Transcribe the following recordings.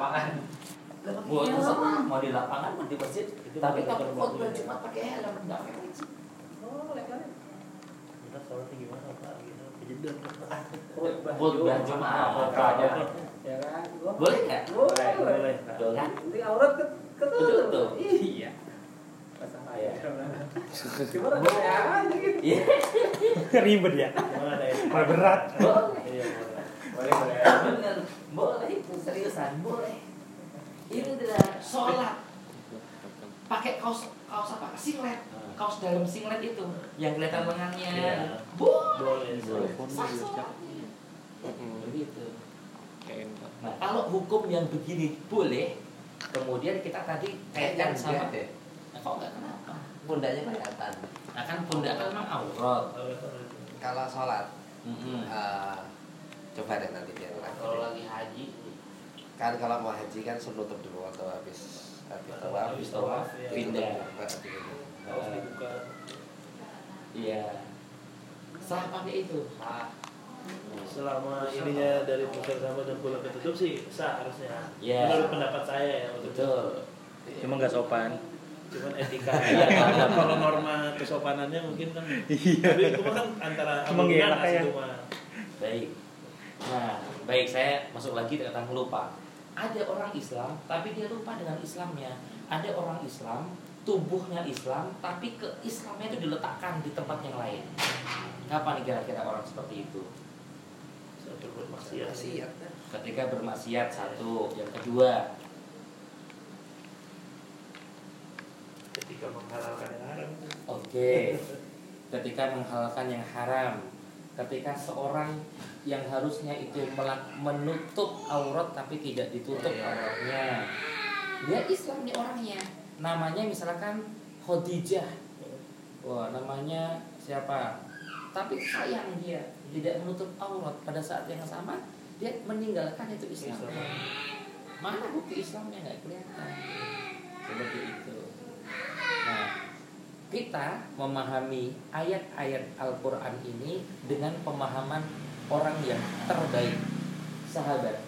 lapangan. Buat terserah mau di lapangan mau di masjid. Itu Tapi kalau khutbah bukan. Jumat pakai helm nggak pakai wajib. Oh, legalnya. Kita sholatnya gimana Pak? Gitu. Kejedot. Khutbah Jumat apa aja. Ya kan? Boleh nggak? Boleh. Boleh. Betul kan? Nanti aurat ketutup. Iya. Cuma ada ya aja gitu. Iya. Ribet ya. Gimana yang Berat. Boleh. Iya boleh. Boleh, seriusan boleh. Ini adalah sholat. Pakai kaos kaos apa? Singlet. Kaos dalam singlet itu yang kelihatan lengannya. Iya. Boleh. Boleh. Sah. Begitu. Nah, kalau hukum yang begini boleh, kemudian kita tadi kaitkan sama deh. Nah, kok nggak kenapa? Pundaknya kelihatan. Nah, kan pundak kan memang aurat. Kalau sholat, Mm-mm. eh, coba deh nanti biar Kalau lagi haji, kan kalau mau haji kan nutup dulu atau habis habis tawaf Habis tawaf, ya, pindah. buka. Harus dibuka. iya. Sah pakai itu. Sah. Selama ininya dari pusat sama dan pulang ketutup sih sah harusnya. Iya. Menurut pendapat saya ya. Betul. Cuma nggak sopan. Cuman etika. Iya. ya, kalau norma kesopanannya mungkin kan. Tapi itu kan antara Cuma nggak ya. Baik. Nah, baik saya masuk lagi tentang lupa. Ada orang Islam tapi dia lupa dengan Islamnya. Ada orang Islam tubuhnya Islam tapi ke Islamnya itu diletakkan di tempat yang lain. Kapan nih kira-kira orang seperti itu? Saya berbuat maksiat. Maksiat. Ketika bermaksiat satu, yang kedua Ketika menghalalkan yang haram. Oke. Ketika menghalalkan yang haram, ketika seorang yang harusnya itu menutup aurat tapi tidak ditutup auratnya. Dia Islam nih orangnya. Namanya misalkan Khadijah. Wah, namanya siapa? Tapi sayang dia tidak menutup aurat pada saat yang sama dia meninggalkan itu Islam. Mana bukti Islamnya nggak kelihatan. Seperti itu. Kita memahami ayat-ayat Al-Quran ini dengan pemahaman orang yang terbaik, sahabat.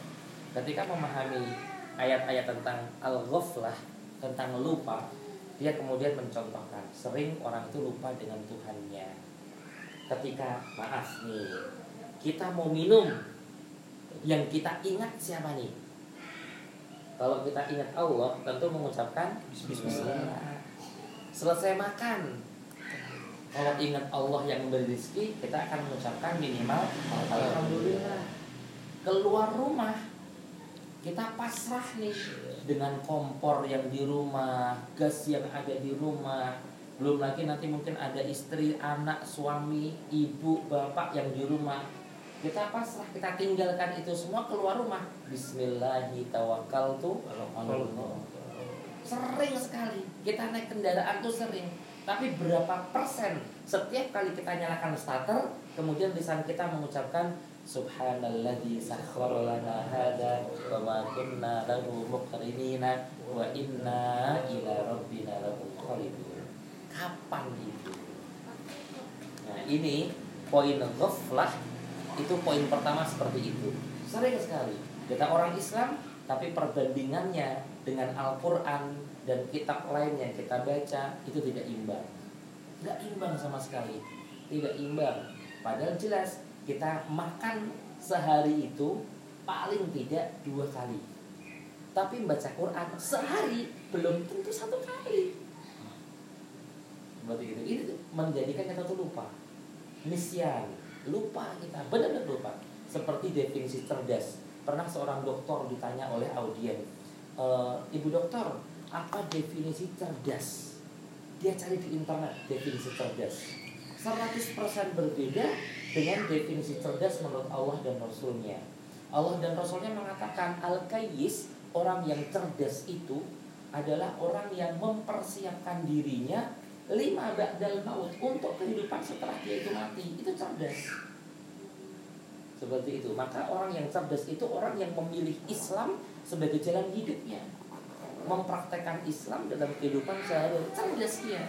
Ketika memahami ayat-ayat tentang Al-Ghaflah, tentang lupa, dia kemudian mencontohkan, sering orang itu lupa dengan Tuhannya. Ketika, maaf nih, kita mau minum, yang kita ingat siapa nih? Kalau kita ingat Allah, tentu mengucapkan Bismillah. Selesai makan, kalau ingat Allah yang memberi rezeki, kita akan mengucapkan minimal Alhamdulillah. Keluar rumah, kita pasrah nih dengan kompor yang di rumah, gas yang ada di rumah, belum lagi nanti mungkin ada istri, anak, suami, ibu, bapak yang di rumah. Kita pasrah, kita tinggalkan itu semua keluar rumah. Bismillahirrahmanirrahim. Sering sekali kita naik kendaraan tuh sering. Tapi berapa persen setiap kali kita nyalakan starter, kemudian lisan kita mengucapkan Subhanalladzi sakhkhara lana hada wa ma kunna lahu muqrinina wa inna ila rabbina lamunqalibun. Kapan itu? Nah, ini poin ghaflah itu poin pertama seperti itu. Sering sekali kita orang Islam tapi perbandingannya dengan Al-Qur'an dan kitab lain yang kita baca itu tidak imbang. Tidak imbang sama sekali. Tidak imbang. Padahal jelas kita makan sehari itu paling tidak dua kali. Tapi membaca Quran sehari belum tentu satu kali. Seperti itu. Ini menjadikan kita tuh lupa. Nisyan, lupa kita, benar-benar lupa. Seperti definisi cerdas. Pernah seorang dokter ditanya oleh audien, "E, Ibu dokter, apa definisi cerdas? Dia cari di internet definisi cerdas. 100% berbeda dengan definisi cerdas menurut Allah dan Rasulnya. Allah dan Rasulnya mengatakan Al-Kayyis, orang yang cerdas itu adalah orang yang mempersiapkan dirinya lima ba'dal maut untuk kehidupan setelah dia itu mati. Itu cerdas. Seperti itu. Maka orang yang cerdas itu orang yang memilih Islam sebagai jalan hidupnya. Mempraktekkan Islam dalam kehidupan sehari-hari. Cerdas dia.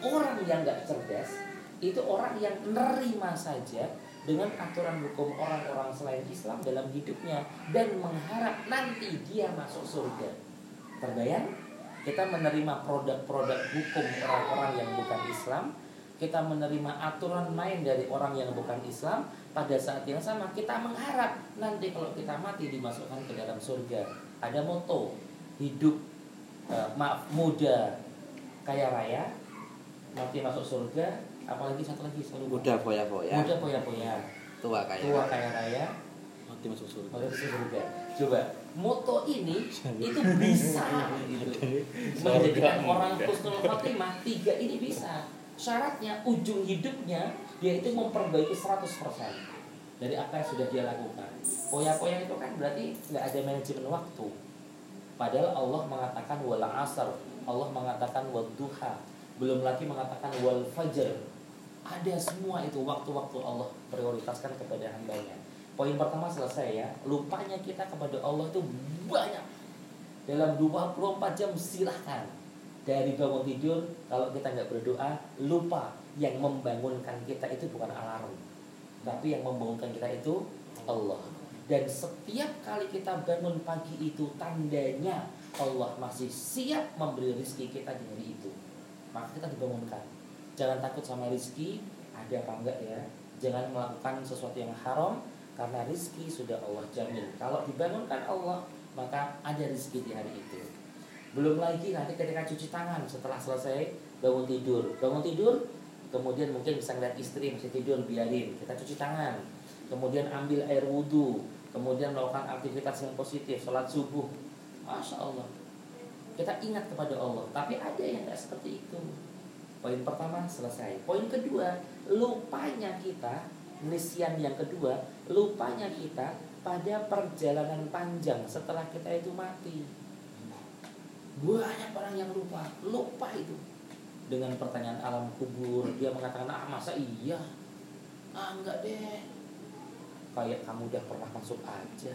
Orang yang nggak cerdas itu orang yang nerima saja dengan aturan hukum orang-orang selain Islam dalam hidupnya dan mengharap nanti dia masuk surga. Terbayang? Kita menerima produk-produk hukum orang-orang yang bukan Islam, kita menerima aturan main dari orang yang bukan Islam, pada saat yang sama kita mengharap nanti kalau kita mati dimasukkan ke dalam surga. Ada moto hidup eh, maaf muda kaya raya, mati masuk surga, apalagi satu lagi selalu Muda foya-foya, muda poya-poya, tua kaya. tua kaya raya, Mati masuk surga. masuk surga. Coba moto ini itu bisa gitu. menjadikan orang husnul khotimah tiga ini bisa. Syaratnya ujung hidupnya dia itu memperbaiki 100% dari apa yang sudah dia lakukan. Poya-poya itu kan berarti nggak ada manajemen waktu. Padahal Allah mengatakan wal asr, Allah mengatakan wal duha, belum lagi mengatakan wal fajr. Ada semua itu waktu-waktu Allah prioritaskan kepada hambanya. Poin pertama selesai ya. Lupanya kita kepada Allah itu banyak. Dalam 24 jam silahkan. Dari bangun tidur, kalau kita nggak berdoa, lupa. Yang membangunkan kita itu bukan alarm. Tapi yang membangunkan kita itu Allah. Dan setiap kali kita bangun pagi itu tandanya Allah masih siap memberi rezeki kita di hari itu. Maka kita dibangunkan. Jangan takut sama rezeki, ada apa enggak ya. Jangan melakukan sesuatu yang haram karena rizki sudah Allah jamin. Kalau dibangunkan Allah, maka ada rizki di hari itu. Belum lagi nanti ketika cuci tangan setelah selesai bangun tidur. Bangun tidur, kemudian mungkin bisa ngeliat istri masih tidur, biarin. Kita cuci tangan. Kemudian ambil air wudhu. Kemudian melakukan aktivitas yang positif, sholat subuh. Masya Allah. Kita ingat kepada Allah. Tapi ada yang tidak seperti itu. Poin pertama selesai. Poin kedua, lupanya kita, nisyan yang kedua, lupanya kita pada perjalanan panjang setelah kita itu mati. Banyak orang yang lupa, lupa itu. Dengan pertanyaan alam kubur, dia mengatakan, ah masa iya? Ah enggak deh. Kayak kamu udah pernah masuk aja.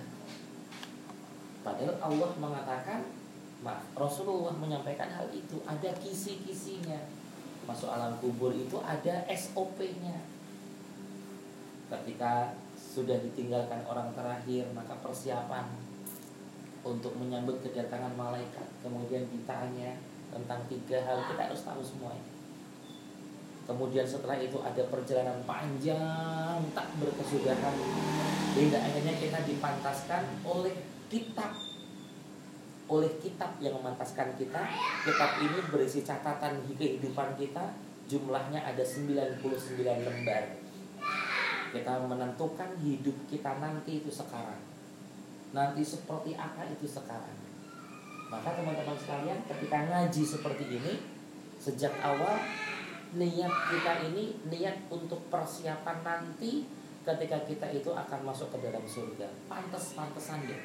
Padahal Allah mengatakan, maaf, Rasulullah menyampaikan hal itu, ada kisi-kisinya. Masuk alam kubur itu ada SOP-nya. Ketika sudah ditinggalkan orang terakhir, maka persiapan untuk menyambut kedatangan malaikat. Kemudian ditanya tentang tiga hal, kita harus tahu semuanya. Kemudian setelah itu ada perjalanan panjang tak berkesudahan. Hingga akhirnya kita dipantaskan oleh kitab. Oleh kitab yang memantaskan kita. Kitab ini berisi catatan kehidupan kita. Jumlahnya ada 99 lembar. Kita menentukan hidup kita nanti itu sekarang Nanti seperti apa itu sekarang? Maka teman-teman sekalian ketika ngaji seperti ini Sejak awal niat kita ini niat untuk persiapan nanti ketika kita itu akan masuk ke dalam surga. Pantas-pantesan deh.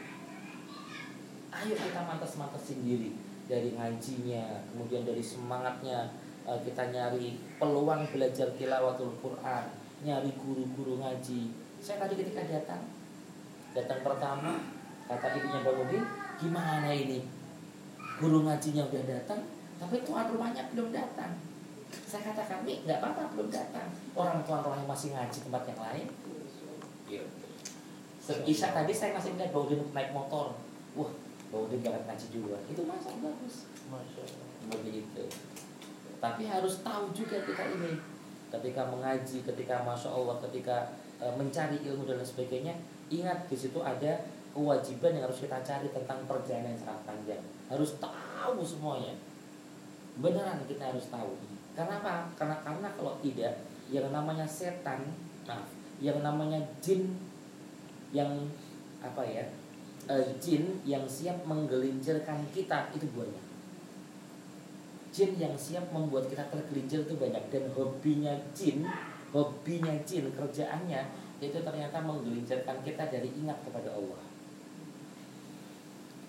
Ayo kita mantas-mantasin diri dari ngajinya kemudian dari semangatnya eh, kita nyari peluang belajar tilawatul Quran nyari guru-guru ngaji. Saya tadi ketika datang datang pertama kata ibunya Bang Udin gimana ini guru ngajinya udah datang tapi tuan rumahnya belum datang saya katakan, Mi, nggak apa-apa, belum datang. Orang tuan rumahnya masih ngaji tempat yang lain. Iya. Isya tadi saya masih melihat Bang Udin naik motor. Wah, Bang Udin berangkat ngaji juga. Itu masa bagus. Begitu. Tapi harus tahu juga kita ini. Ketika mengaji, ketika Masya Allah, ketika e, mencari ilmu dan sebagainya, ingat di situ ada kewajiban yang harus kita cari tentang perjalanan sangat panjang. Harus tahu semuanya. Beneran kita harus tahu. Karena apa? Karena karena kalau tidak, yang namanya setan, nah, yang namanya jin yang apa ya? eh, jin yang siap menggelincirkan kita itu banyak. Jin yang siap membuat kita tergelincir itu banyak dan hobinya jin, hobinya jin kerjaannya itu ternyata menggelincirkan kita dari ingat kepada Allah.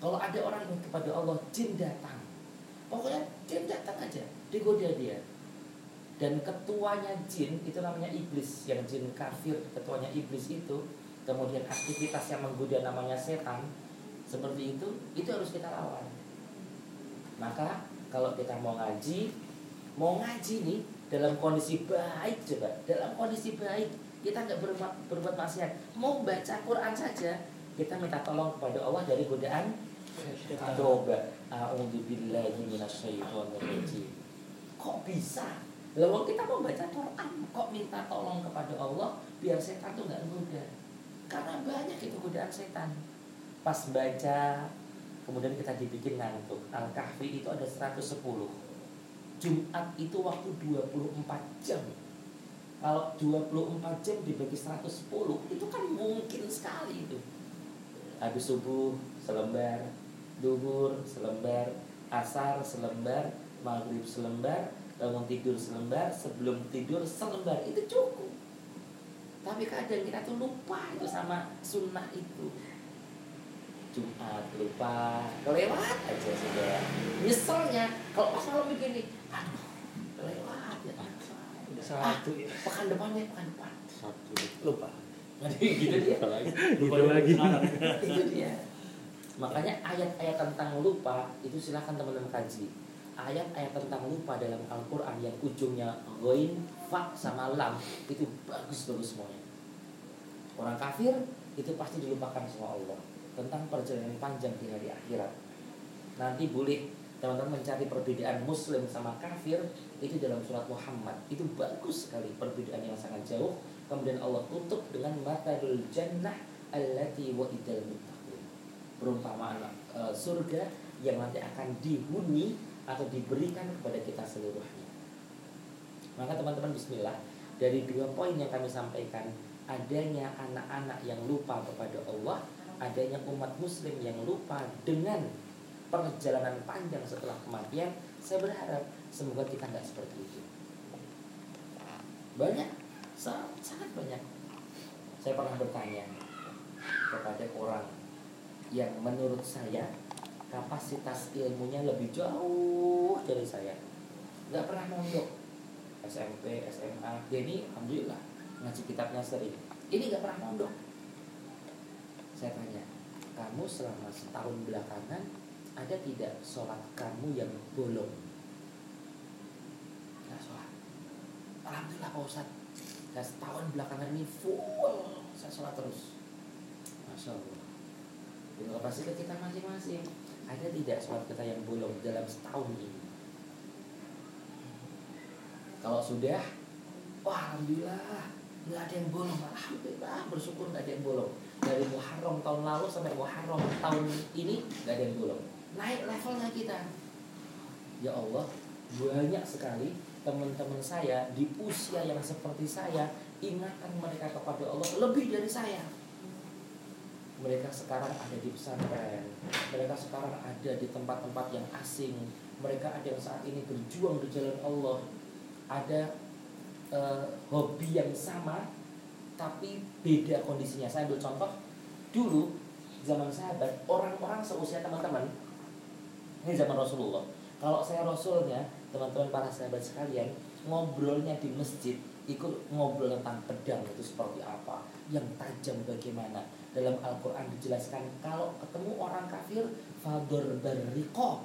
Kalau ada orang yang kepada Allah, jin datang. Pokoknya jin datang aja, digoda dia. Dan ketuanya jin itu namanya iblis. Yang jin kafir ketuanya iblis itu kemudian aktivitas yang menggoda namanya setan seperti itu itu harus kita lawan. Maka kalau kita mau ngaji mau ngaji nih dalam kondisi baik coba. Dalam kondisi baik kita nggak berbuat, berbuat maksiat. Mau baca Quran saja kita minta tolong kepada Allah dari godaan coba a'udzubillahi kok bisa? Lalu kita mau baca Quran kok minta tolong kepada Allah biar setan tuh nggak goda karena banyak itu godaan setan. Pas baca kemudian kita dibikin ngantuk. Al-Kahfi itu ada 110 Jumat itu waktu 24 jam. Kalau 24 jam dibagi 110 itu kan mungkin sekali itu. Habis subuh selembar duhur selembar asar selembar maghrib selembar bangun tidur selembar sebelum tidur selembar. Itu cukup. Tapi kadang kita tuh lupa itu sama sunnah itu. Jumat lupa. Kelewat aja sudah. Nyeselnya kalau pas malam begini aduh kelewat ya. Satu ya. pekan depannya pekan depan. Satu. Lupa. Jadi gitu dia. Gitu lagi. itu dia makanya ayat-ayat tentang lupa itu silahkan teman-teman kaji. Ayat-ayat tentang lupa dalam Al-Quran yang ujungnya ghain, fa, sama lam itu bagus-bagus semuanya. Orang kafir itu pasti dilupakan sama Allah tentang perjalanan panjang di hari akhirat. Nanti boleh teman-teman mencari perbedaan muslim sama kafir itu dalam surat Muhammad. Itu bagus sekali perbedaan yang sangat jauh. Kemudian Allah tutup dengan matalul jannah allati wa'idal muttaqin perumpamaan eh, surga yang nanti akan dihuni atau diberikan kepada kita seluruhnya. Maka teman-teman bismillah dari dua poin yang kami sampaikan adanya anak-anak yang lupa kepada Allah adanya umat muslim yang lupa dengan perjalanan panjang setelah kematian saya berharap semoga kita nggak seperti itu. Banyak sangat, sangat banyak. Saya pernah bertanya kepada orang yang menurut saya kapasitas ilmunya lebih jauh dari saya. Nggak pernah mondok. SMP SMA dia ini alhamdulillah ngaji kitabnya sering. Ini nggak pernah mondok. Saya tanya kamu selama setahun belakangan ada tidak sholat kamu yang bolong? Nggak sholat. Alhamdulillah pak Ustadz. Saya setahun belakangan ini full saya sholat terus. Masya Allah pasti ke kita masing-masing. Ada tidak sholat kita yang bolong dalam setahun ini. Kalau sudah wah alhamdulillah nggak ada yang bolong alhamdulillah bersyukur nggak ada yang bolong. Dari Muharram tahun lalu sampai Muharram tahun ini nggak ada yang bolong. Naik levelnya kita. Ya Allah banyak sekali teman-teman saya di usia yang seperti saya ingatan mereka kepada Allah lebih dari saya mereka sekarang ada di pesantren. Mereka sekarang ada di tempat-tempat yang asing. Mereka ada yang saat ini berjuang di jalan Allah. Ada eh, hobi yang sama tapi beda kondisinya. Saya ambil contoh. Dulu zaman sahabat orang-orang seusia teman-teman ini zaman Rasulullah. Kalau saya Rasulnya teman-teman para sahabat sekalian ngobrolnya di masjid ikut ngobrol tentang pedang itu seperti apa yang tajam bagaimana. Dalam Al-Quran dijelaskan kalau ketemu orang kafir fador berrikob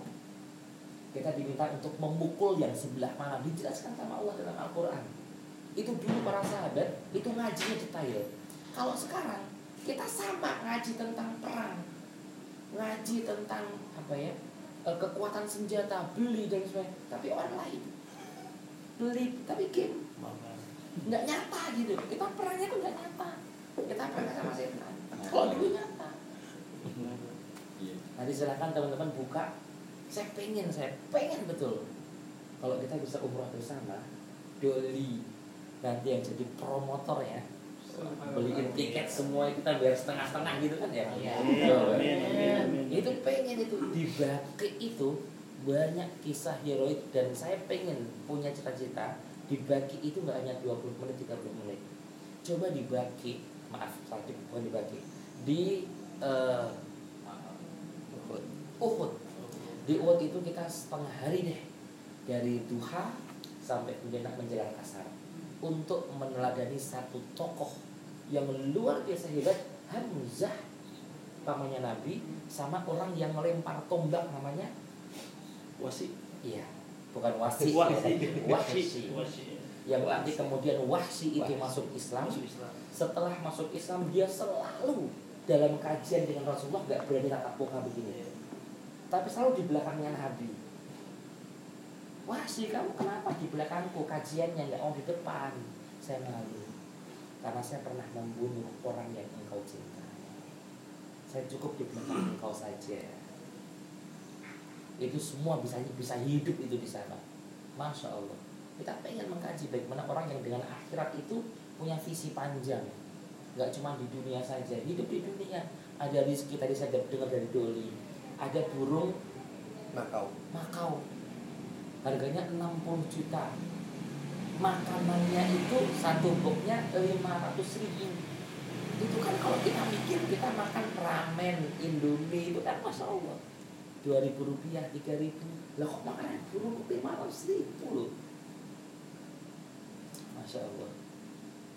kita diminta untuk memukul yang sebelah mana. Dijelaskan sama Allah dalam Al-Quran. Itu dulu para sahabat itu ngajinya detail. Kalau sekarang kita sama ngaji tentang perang. Ngaji tentang apa ya eh, kekuatan senjata beli dan sebagainya. Tapi orang lain beli tapi game. Nggak nyata gitu. Kita perangnya tuh nggak nyata. Kita perang sama setan kalau dulu nyata. Nanti silakan teman-teman buka. Saya pengen saya pengen betul. Kalau kita bisa umroh bersama Doli. Nanti yang jadi promotor ya. Beliin tiket semua kita biar setengah-setengah gitu kan ya. Iya. Amin. itu pengen itu. Di Baki itu banyak kisah heroik dan saya pengen punya cita-cita di Baki itu nggak hanya 20 menit 30 menit. Coba di Baki maaf tadi bukan di Baki di eh, Uhud. Di Uhud itu kita setengah hari deh dari duha sampai kemudian menjelang asar untuk meneladani satu tokoh yang luar biasa hebat Hamzah pamannya Nabi sama orang yang melempar tombak namanya Wasi. iya bukan wasi Wasi. wahsi Wasi. yang nanti kemudian wahsi itu Wahsy. masuk Islam Masuk Islam. setelah masuk Islam dia selalu dalam kajian dengan Rasulullah nggak berani tatap muka begini Iya. tapi selalu di belakangnya Nabi wah sih kamu kenapa di belakangku kajiannya nggak mau di depan saya malu karena saya pernah membunuh orang yang engkau cintai saya cukup di belakang engkau saja itu semua bisa bisa hidup itu di sana. Masya Allah. Kita pengen mengkaji bagaimana orang yang dengan akhirat itu punya visi panjang. Nggak cuma di dunia saja hidup di dunia. Ada rizki tadi saya dengar dari Doli ada burung Makau. Makau. Harganya 60 juta. Makanannya itu satu boxnya 500 ribu. Itu kan kalau kita mikir kita makan ramen indomie itu kan masya Allah 2000 rupiah 3000 lah kok makan burung 500 ribu loh. Masya Allah.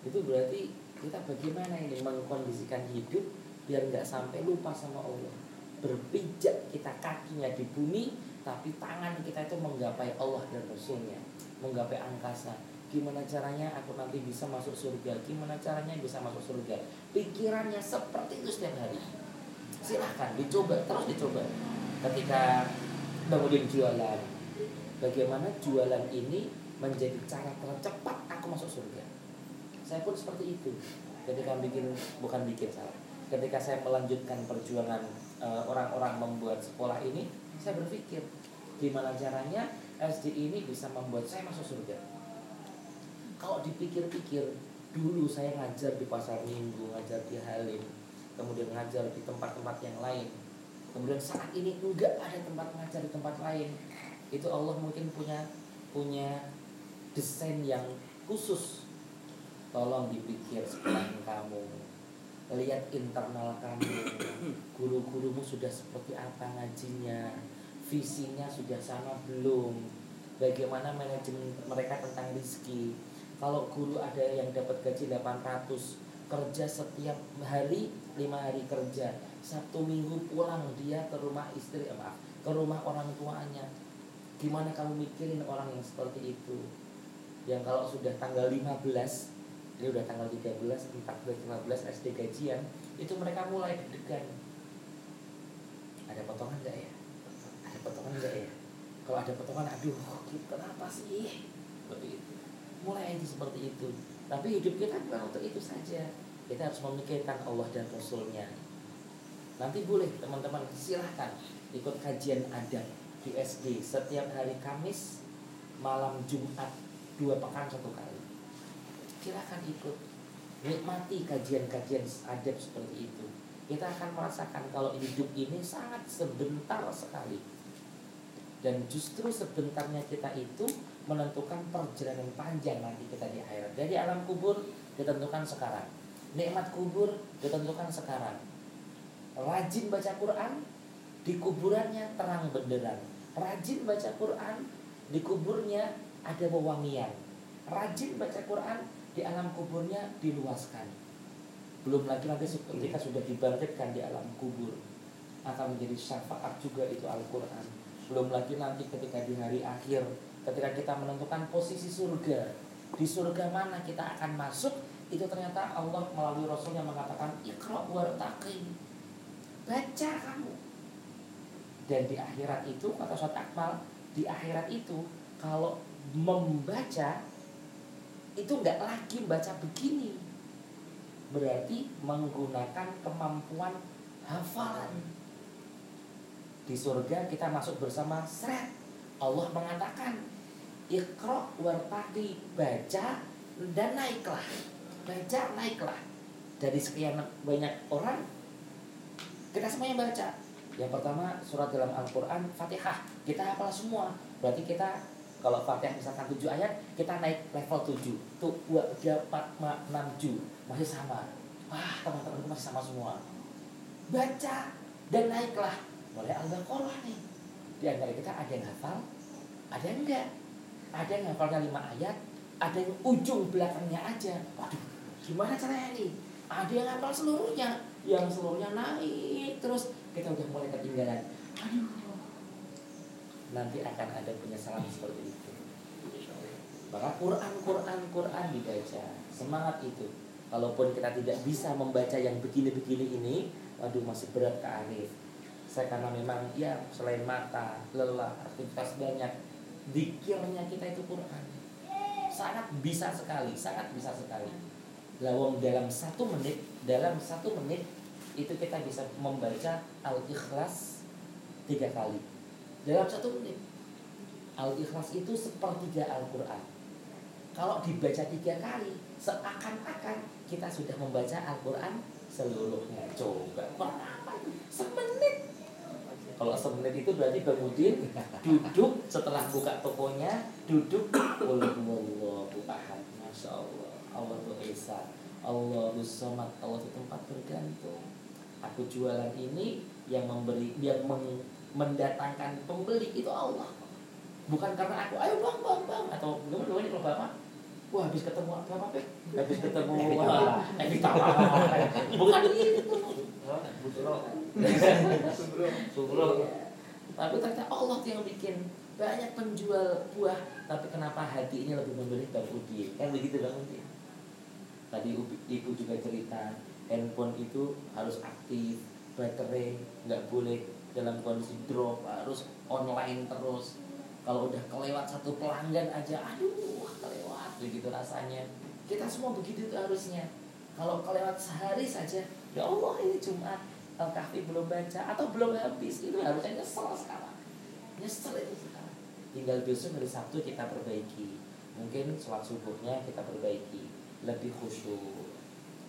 Itu berarti kita bagaimana ini mengkondisikan hidup biar nggak sampai lupa sama Allah? Berpijak kita kakinya di bumi tapi tangan kita itu menggapai Allah dan Rasulnya menggapai angkasa. Gimana caranya aku nanti bisa masuk surga? Gimana caranya bisa masuk surga? Pikirannya seperti itu setiap hari. Silahkan dicoba terus dicoba ketika kemudian jualan bagaimana jualan ini menjadi cara tercepat aku masuk surga? Saya pun seperti itu. Ketika bikin bukan bikin salah. Ketika saya melanjutkan perjuangan eh, orang-orang membuat sekolah ini saya berpikir gimana caranya SD ini bisa membuat saya masuk surga? Kalau dipikir-pikir dulu saya ngajar di pasar minggu ngajar di Halim kemudian ngajar di tempat-tempat yang lain kemudian saat ini enggak ada tempat ngajar di tempat lain. Itu Allah mungkin punya punya desain yang khusus. Tolong dipikir sekalian kamu. Lihat internal kamu. Guru-gurumu sudah seperti apa ngajinya? Visinya sudah sama belum? Bagaimana manajemen mereka tentang rizki? Kalau guru ada yang dapat gaji 800 kerja setiap hari lima hari kerja Sabtu Minggu pulang dia ke rumah istri eh, maaf ke rumah orang tuanya. Gimana kamu mikirin orang yang seperti itu? Yang kalau sudah tanggal 15 ini udah tanggal 13, 14, 15 SD gajian itu mereka mulai deg-degan. Ada potongan nggak ya? Ada potongan nggak ya? Kalau ada potongan aduh kita apa sih? Seperti itu. Mulai aja seperti itu. Tapi hidup kita bukan untuk itu saja. Kita harus memikirkan Allah dan Rasulnya nanti boleh teman-teman silahkan ikut kajian adab di SD setiap hari Kamis malam Jumat dua pekan satu kali. Silahkan ikut. Nikmati kajian-kajian adab seperti itu. Kita akan merasakan kalau hidup ini sangat sebentar sekali. Dan justru sebentarnya kita itu menentukan perjalanan panjang nanti kita di akhirat. Dari alam kubur ditentukan sekarang. Nikmat kubur ditentukan sekarang rajin baca Quran di kuburannya terang benderang. Rajin baca Quran di kuburnya ada wewangian. Rajin baca Quran di alam kuburnya diluaskan. Belum lagi nanti ketika sudah dibangkitkan di alam kubur akan menjadi syafaat juga itu Al-Quran. Belum lagi nanti ketika di hari akhir ketika kita menentukan posisi surga di surga mana kita akan masuk itu ternyata Allah melalui Rasul yang mengatakan ikra wartaqi baca kamu. Dan di akhirat itu kata surat akmal di akhirat itu kalau membaca itu nggak lagi baca begini. Berarti menggunakan kemampuan hafalan. Di surga kita masuk bersama seret. Allah mengatakan ikro wartaqi baca dan naiklah. Baca naiklah. Dari sekian banyak orang kita semuanya baca. Yang pertama surat dalam Al-Quran Fatihah. Kita hafal semua. Berarti kita kalau Fatihah misalkan 7 ayat kita naik level 7 tuh 2, 3, 4, 5, 6, 7 masih sama. Wah teman-teman masih sama semua. Baca dan naiklah. Mulai Al-Baqarah nih. Di antara kita ada yang hafal ada yang enggak. Ada yang hafalnya 5 ayat ada yang ujung belakangnya aja. Waduh gimana caranya nih? Ada yang hafal seluruhnya yang seluruhnya naik terus kita udah mulai ketinggalan. Aduh. Nanti akan ada penyesalan seperti itu. Maka Quran Quran Quran dibaca. Semangat itu. Kalaupun kita tidak bisa membaca yang begini-begini ini waduh masih berat ke Arif saya karena memang ya selain mata lelah aktivitas banyak dikirnya kita itu Quran. Sangat bisa sekali sangat bisa sekali lawang dalam satu menit dalam satu menit itu kita bisa membaca al-ikhlas tiga kali. Dalam satu menit. Al-ikhlas itu sepertiga Al-Quran. Kalau dibaca tiga kali seakan-akan kita sudah membaca Al-Quran seluruhnya. Coba. Berapa semenit. Kalau semenit itu berarti kemudian duduk setelah buka tokonya duduk. Allahu ahad. Masya Allah Allah Esa Allah Somad. Allah itu tempat bergantung aku jualan ini yang memberi yang meng- mendatangkan pembeli itu Allah. Bukan karena aku ayo bang bang bang. Atau gimana ini kalau bapak? Wah habis ketemu apa apa Pek? habis ketemu wah Evita bukan itu. Subro. tapi ternyata Allah tuh yang bikin banyak penjual buah. Tapi kenapa hati ini lebih memilih Bang Udi? Kan begitu Bang Udi tadi ibu juga cerita handphone itu harus aktif baterai nggak boleh dalam kondisi drop harus online terus. Kalau udah kelewat satu pelanggan aja aduh kelewat begitu rasanya. Kita semua begitu tuh harusnya. Kalau kelewat sehari saja ya Allah ini Jumat Al-Kahfi belum baca atau belum habis itu harusnya nyesel sekarang. Nyesel itu sekarang. Tinggal besok hari Sabtu kita perbaiki. Mungkin sholat subuhnya kita perbaiki lebih khusyuk.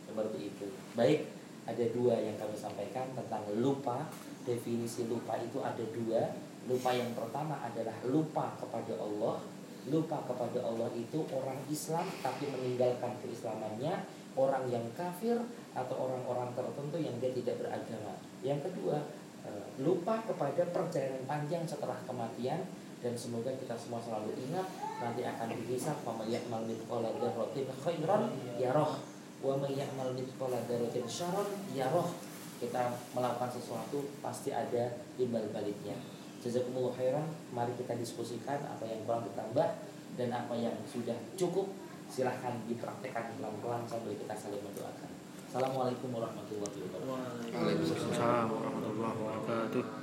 Seperti itu. Baik ada dua yang kami sampaikan tentang lupa. Definisi lupa itu ada dua. Lupa yang pertama adalah lupa kepada Allah. Lupa kepada Allah itu orang Islam tapi meninggalkan keislamannya. Orang yang kafir atau orang-orang tertentu yang dia tidak beragama. Yang kedua eh, lupa kepada perjalanan panjang setelah kematian dan semoga kita semua selalu ingat nanti akan dihisab wa may ya'mal mithqala dzarratin khairan yarah. Wa may ya'mal mithqala dzarratin syarran yarah. Kita melakukan sesuatu pasti ada timbal baliknya. Jazakumullah khairan. Mari kita diskusikan apa yang kurang ditambah dan apa yang sudah cukup. Silahkan dipraktekkan pelan-pelan sambil kita saling mendoakan. Assalamualaikum warahmatullahi wabarakatuh. Waalaikumsalam warahmatullahi wabarakatuh.